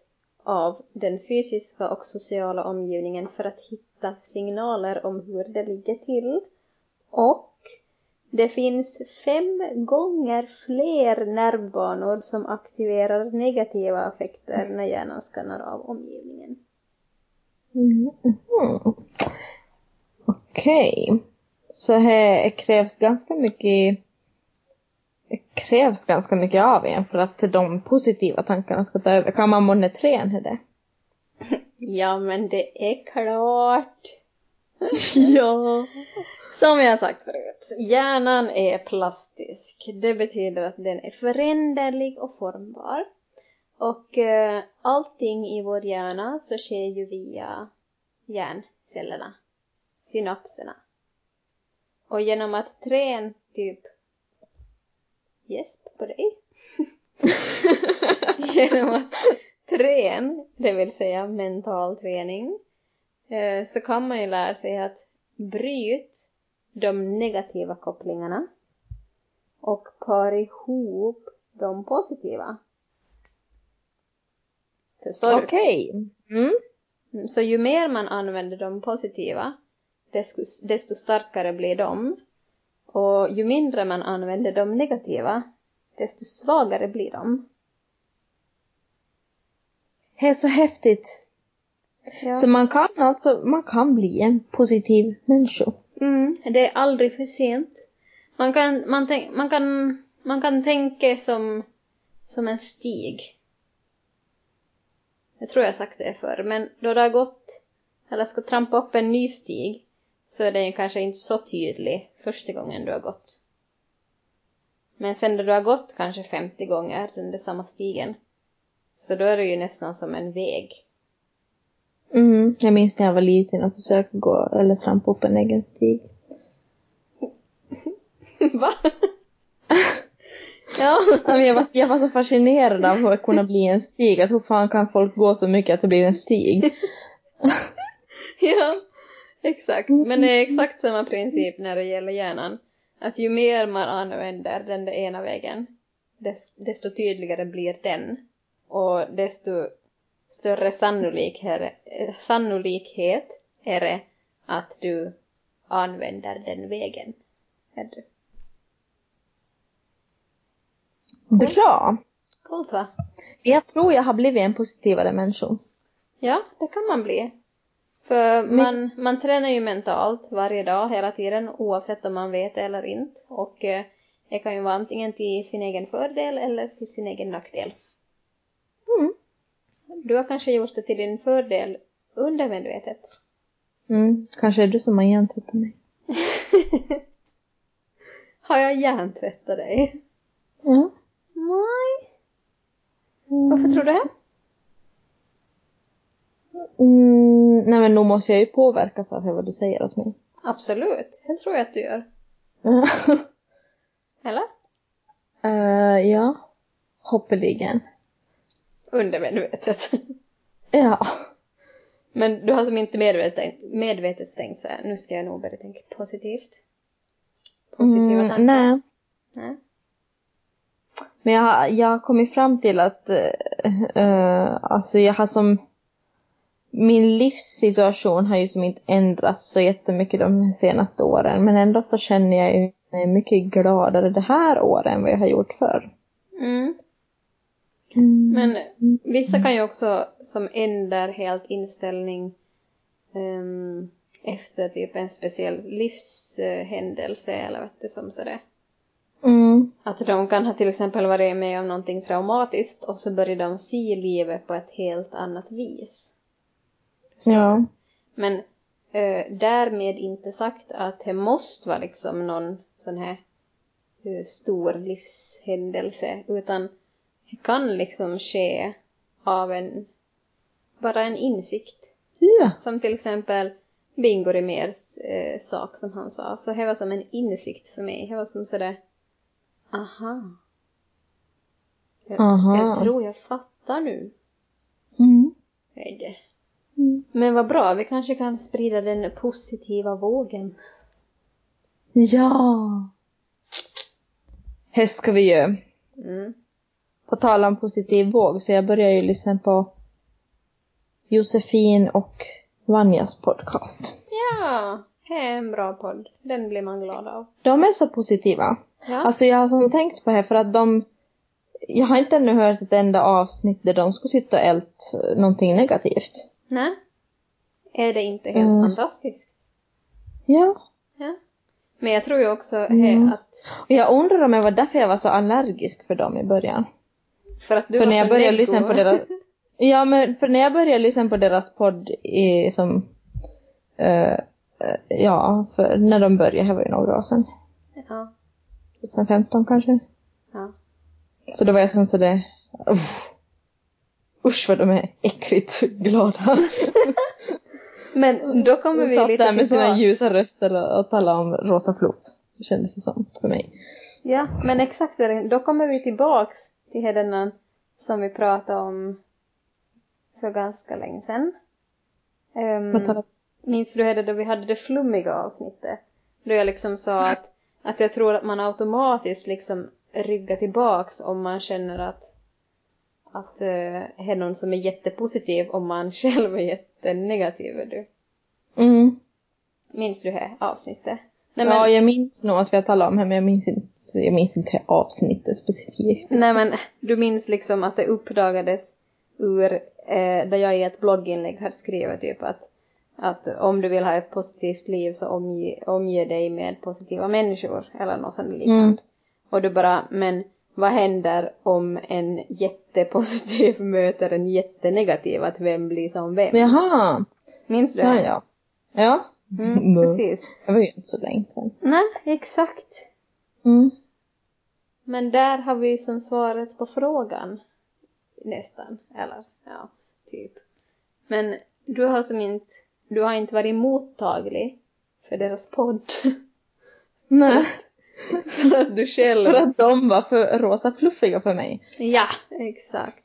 av den fysiska och sociala omgivningen för att hitta signaler om hur det ligger till. Och det finns fem gånger fler nervbanor som aktiverar negativa affekter när hjärnan skannar av omgivningen. Mm. Mm. Okej. Så här krävs ganska mycket krävs ganska mycket av en för att de positiva tankarna ska ta över. Kan man månne träna det? Ja, men det är klart. ja. Som jag sagt förut, hjärnan är plastisk. Det betyder att den är föränderlig och formbar. Och eh, allting i vår hjärna så sker ju via hjärncellerna, synapserna. Och genom att träna typ gäsp på dig. genom att träna, det vill säga mental träning, eh, så kan man ju lära sig att bryta de negativa kopplingarna och para ihop de positiva. Förstår du? Okej. Mm. Mm, Så ju mer man använder de positiva, desto, desto starkare blir de. Och ju mindre man använder de negativa, desto svagare blir de. Det är så häftigt. Ja. Så man kan alltså, man kan bli en positiv människa. Mm, det är aldrig för sent. Man kan, man tänk, man kan, man kan tänka som, som en stig. Jag tror jag sagt det förr, men då det har gått, eller ska trampa upp en ny stig, så är den ju kanske inte så tydlig första gången du har gått. Men sen när du har gått kanske 50 gånger den där samma stigen, så då är det ju nästan som en väg. Mm. Jag minns när jag var liten och försökte gå eller trampa upp en egen stig. Va? ja. Jag var, jag var så fascinerad av att kunna bli en stig. Att hur fan kan folk gå så mycket att det blir en stig? Ja, exakt. Men det är exakt samma princip när det gäller hjärnan. Att ju mer man använder den där ena vägen, des- desto tydligare blir den. Och desto större sannolikhet, eh, sannolikhet är det att du använder den vägen. Bra! Coolt va? Jag tror jag har blivit en positivare människa. Ja, det kan man bli. För man, man tränar ju mentalt varje dag, hela tiden, oavsett om man vet det eller inte. Och eh, det kan ju vara antingen till sin egen fördel eller till sin egen nackdel. Mm. Du har kanske gjort det till din fördel undermedvetet. Mm. Kanske är du som har hjärntvättat mig. har jag hjärntvättat dig? Ja. Nej. Mm. Varför tror du det? Mm, nej men nog måste jag ju påverkas av vad du säger åt mig. Absolut, det tror jag att du gör. Eller? uh, ja. Hoppeligen. Undermedvetet. Ja. Men du har som inte medvetet, medvetet tänkt så här, nu ska jag nog börja tänka positivt. Positiva Mm, tankar. nej. Nej. Men jag, har- jag har kommit fram till att eh, alltså jag har som min livssituation har ju som inte ändrats så jättemycket de senaste åren men ändå så känner jag mig mycket gladare det här året än vad jag har gjort förr. Mm. Mm. Men vissa kan ju också som ändrar helt inställning ehm, efter typ en speciell livshändelse eller vet du som sådär. Mm. Att de kan ha till exempel varit med om någonting traumatiskt och så börjar de se livet på ett helt annat vis. Ja. Men eh, därmed inte sagt att det måste vara liksom någon sån här eh, stor livshändelse utan det kan liksom ske av en bara en insikt. Ja. Som till exempel Bingo Rimérs eh, sak som han sa. Så det var som en insikt för mig. Det var som sådär, aha. Jag, Aha. jag tror jag fattar nu. Mm. Är det. Mm. Men vad bra, vi kanske kan sprida den positiva vågen. Ja. Det ska vi göra. Mm. På tal om positiv våg så jag börjar ju lyssna på Josefin och Vanjas podcast. Ja, det är en bra podd. Den blir man glad av. De är så positiva. Ja. Alltså jag har tänkt på det för att de jag har inte ännu hört ett enda avsnitt där de skulle sitta och ält någonting negativt. Nej. Är det inte helt Mm. fantastiskt? Ja. Ja. Men jag tror ju också Mm. att Och jag undrar om det var därför jag var så allergisk för dem i början. för att du för var när jag började lyssna på deras... Ja, men för när jag började lyssna på deras podd i, som... eh, ja, för när de började, det var ju några år sedan. Ja. 2015 kanske. ja. Så då var jag sen så det... Usch vad de är äckligt glada. Men då kommer vi satt lite där med sina ljusa röster och, och talade om rosa fluff. Kändes det som för mig. Ja, men exakt. Då kommer vi tillbaks till Hedenan som vi pratade om för ganska länge sedan. Um, minns du Hedde då vi hade det flummiga avsnittet? Då jag liksom sa att, att jag tror att man automatiskt liksom ryggar tillbaks om man känner att att uh, är någon som är jättepositiv om man själv är jättenegativ. Du? Mm. Minns du det avsnittet? Nej, Ja, men, jag minns nog att vi har talat om det men jag minns inte, jag minns inte avsnittet specifikt. nej men du minns liksom att det uppdagades ur eh, där jag i ett blogginlägg hade skrivit typ att, att om du vill ha ett positivt liv så omge, omge dig med positiva människor eller något sånt liknande. Mm. Och du bara, men vad händer om en jättepositiv möter en jättenegativ? Att vem blir som vem? Jaha, Minns du ja ja. Ja, Mm, precis. det var ju inte så länge sedan. Nej, exakt. Mm. Men där har vi som svaret på frågan. Nästan. Eller, ja, typ. Men du har som inte, du har inte varit mottaglig för deras podd. Nej, du själv... för att de var för rosa fluffiga för mig. Ja, exakt.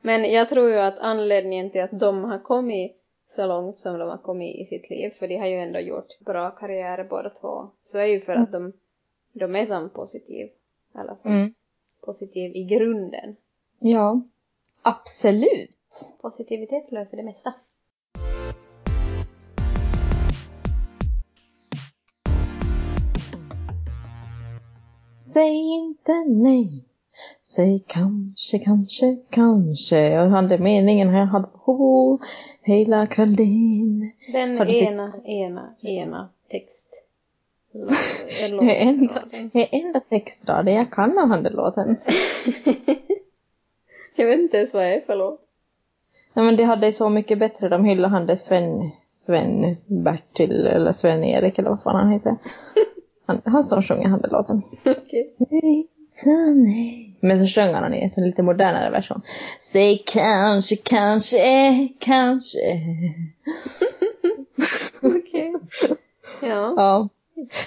Men jag tror ju att anledningen till att de har kommit så långt som de har kommit i sitt liv, för de har ju ändå gjort bra karriärer båda två, så är ju för att de, de är som positiv. Eller som Mm. positiv i grunden. Ja, absolut. Positivitet löser det mesta. Säg inte nej. Säg kanske, kanske, kanske. Och hade meningen här hade ho, hela kvällen. Den du sett- ena, ena, ena text. Det är enda, textraden jag kan av Handelåten. jag vet inte ens vad det är för låt. Nej men det hade så mycket bättre, de hyllade han det Sven, Sven Bertil eller Sven-Erik eller vad fan han heter. Han, han som sjunger. Okej. Säg inte nej. Men så sjöng han i en lite modernare version. Säg kanske, kanske, kanske. Okej. Ja. Ja.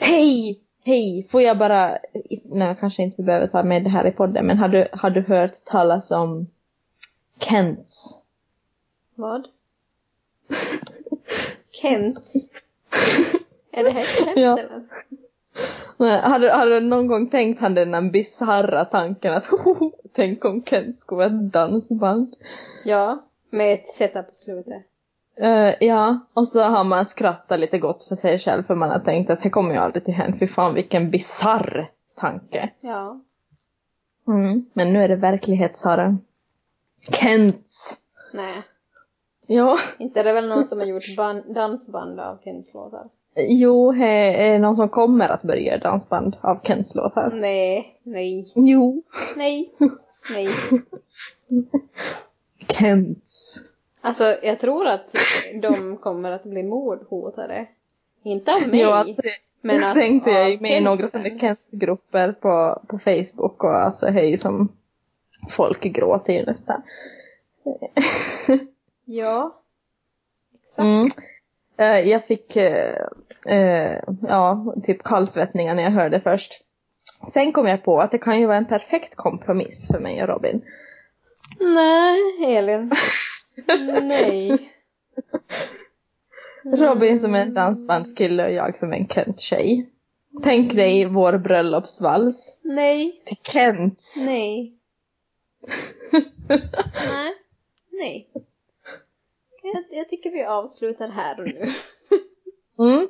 Hej! Hej! Får jag bara, nej kanske inte behöver ta med det här i podden, men har du, har du hört talas om Kents? Vad? Kents? Är det här skämt Ja. eller? Har, du, någon gång tänkt han den där bisarra tanken att tänk om Kent skulle vara ett dansband? Ja, med ett setup på slutet. Eh, ja, och så har man skrattat lite gott för sig själv för man har tänkt att det kommer ju aldrig till hända. Fy fan vilken bisarr tanke. Ja. Mm. Men nu är det verklighet Sara. Kents. Nej. Ja. Inte är det väl någon som har gjort ban- dansband av Kents låtar? Jo, är någon som kommer att börja göra dansband av Kents låtar. Nej, nej, Jo. nej, nej. Kents. Alltså, jag tror att de kommer att bli mordhotade. Inte av mig, Jo, att, men att tänkte jag av med i några sådana. Kents-grupper på, på Facebook och alltså hej som folk gråter ju nästan. Ja. Exakt. Mm. Eh, jag fick eh, eh, ja, typ kallsvettningar när jag hörde först. Sen kom jag på att det kan ju vara en perfekt kompromiss för mig och Robin. Nej, Elin. Nej. Robin som är en dansbandskille och jag som är en Kent-tjej. Tänk dig vår bröllopsvals Nej. till Kent. Nej. Nej. Nej. Jag, jag tycker vi avslutar här och nu. Mm.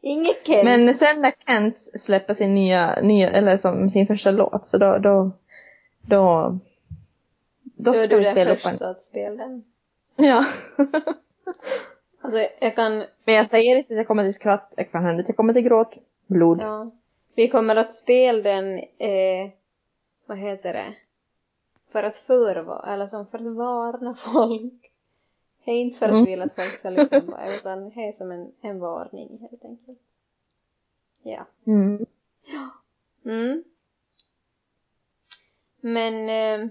Inget Kent. Men sen när Kent släpper sin nya, nya eller som sin första låt så då, då, då, då Då är ska du vi den spela upp första en. att spela den. Ja. Alltså jag kan, Men jag säger inte att jag kommer till skratt, det kan hända att jag kommer till gråt. Blod. ja. Vi kommer att spela den, eh, vad heter det? För att förvara, eller som för att varna folk. Det är inte för att vi vill att folk ska på det, utan det är som en, en varning helt enkelt. Ja. Mm. Mm. Men eh,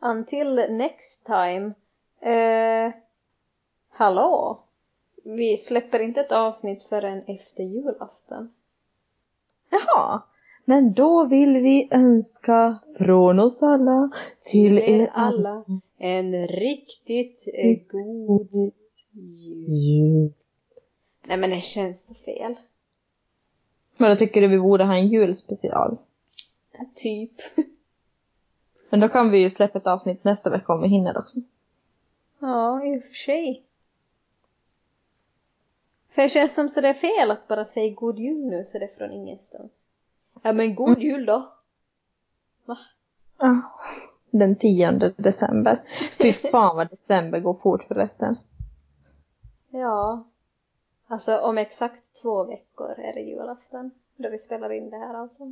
until next time. Eh, hallå? Vi släpper inte ett avsnitt förrän efter julafton. Jaha. Men då vill vi önska från oss alla till er alla en riktigt eh, god jul. Nej men det känns så fel. Men då tycker du vi borde ha en julspecial? Typ. Men då kan vi ju släppa ett avsnitt nästa vecka om vi hinner också. Ja, i och för sig. För det känns som så det är fel att bara säga god jul nu så det är från ingenstans. Ja men god jul då! Ja. Den 10 december. Fy fan vad december går fort förresten. Ja. Alltså om exakt två veckor är det julafton. Då vi spelar in det här alltså.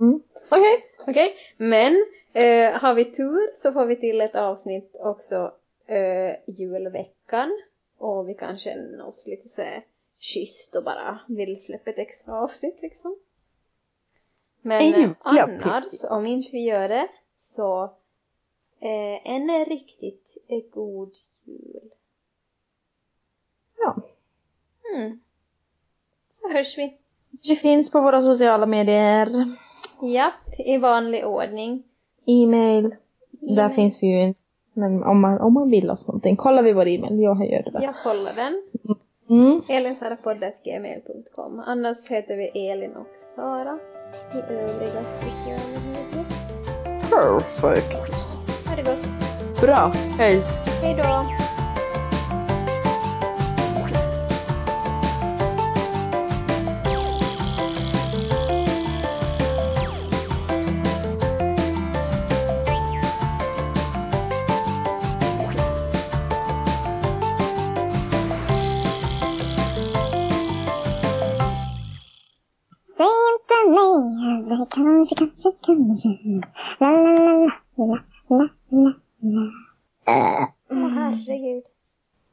Mm. Okej. Okej, men eh, har vi tur så får vi till ett avsnitt också eh, julveckan. Och vi kan känna oss lite så schysst och bara vill släppa ett extra avsnitt liksom. Men eh, annars, om inte vi gör det, så eh, en riktigt eh, god jul. Ja. Mm. Så hörs vi. Vi finns på våra sociala medier. Japp, i vanlig ordning. E-mail. Där E-mail. finns vi ju inte. Men om man, om man vill oss någonting. Kollar vi vår e-mail. Jag gör det. Jag kollar den. Mm. elinsarapodd.gmail.com Annars heter vi Elin och Sara i övriga sociala medier. Perfect. Det gott! Bra. Hej. Hej då! Säg inte nej, alltså kanske, kanske, kanske. La, la, la, la, la.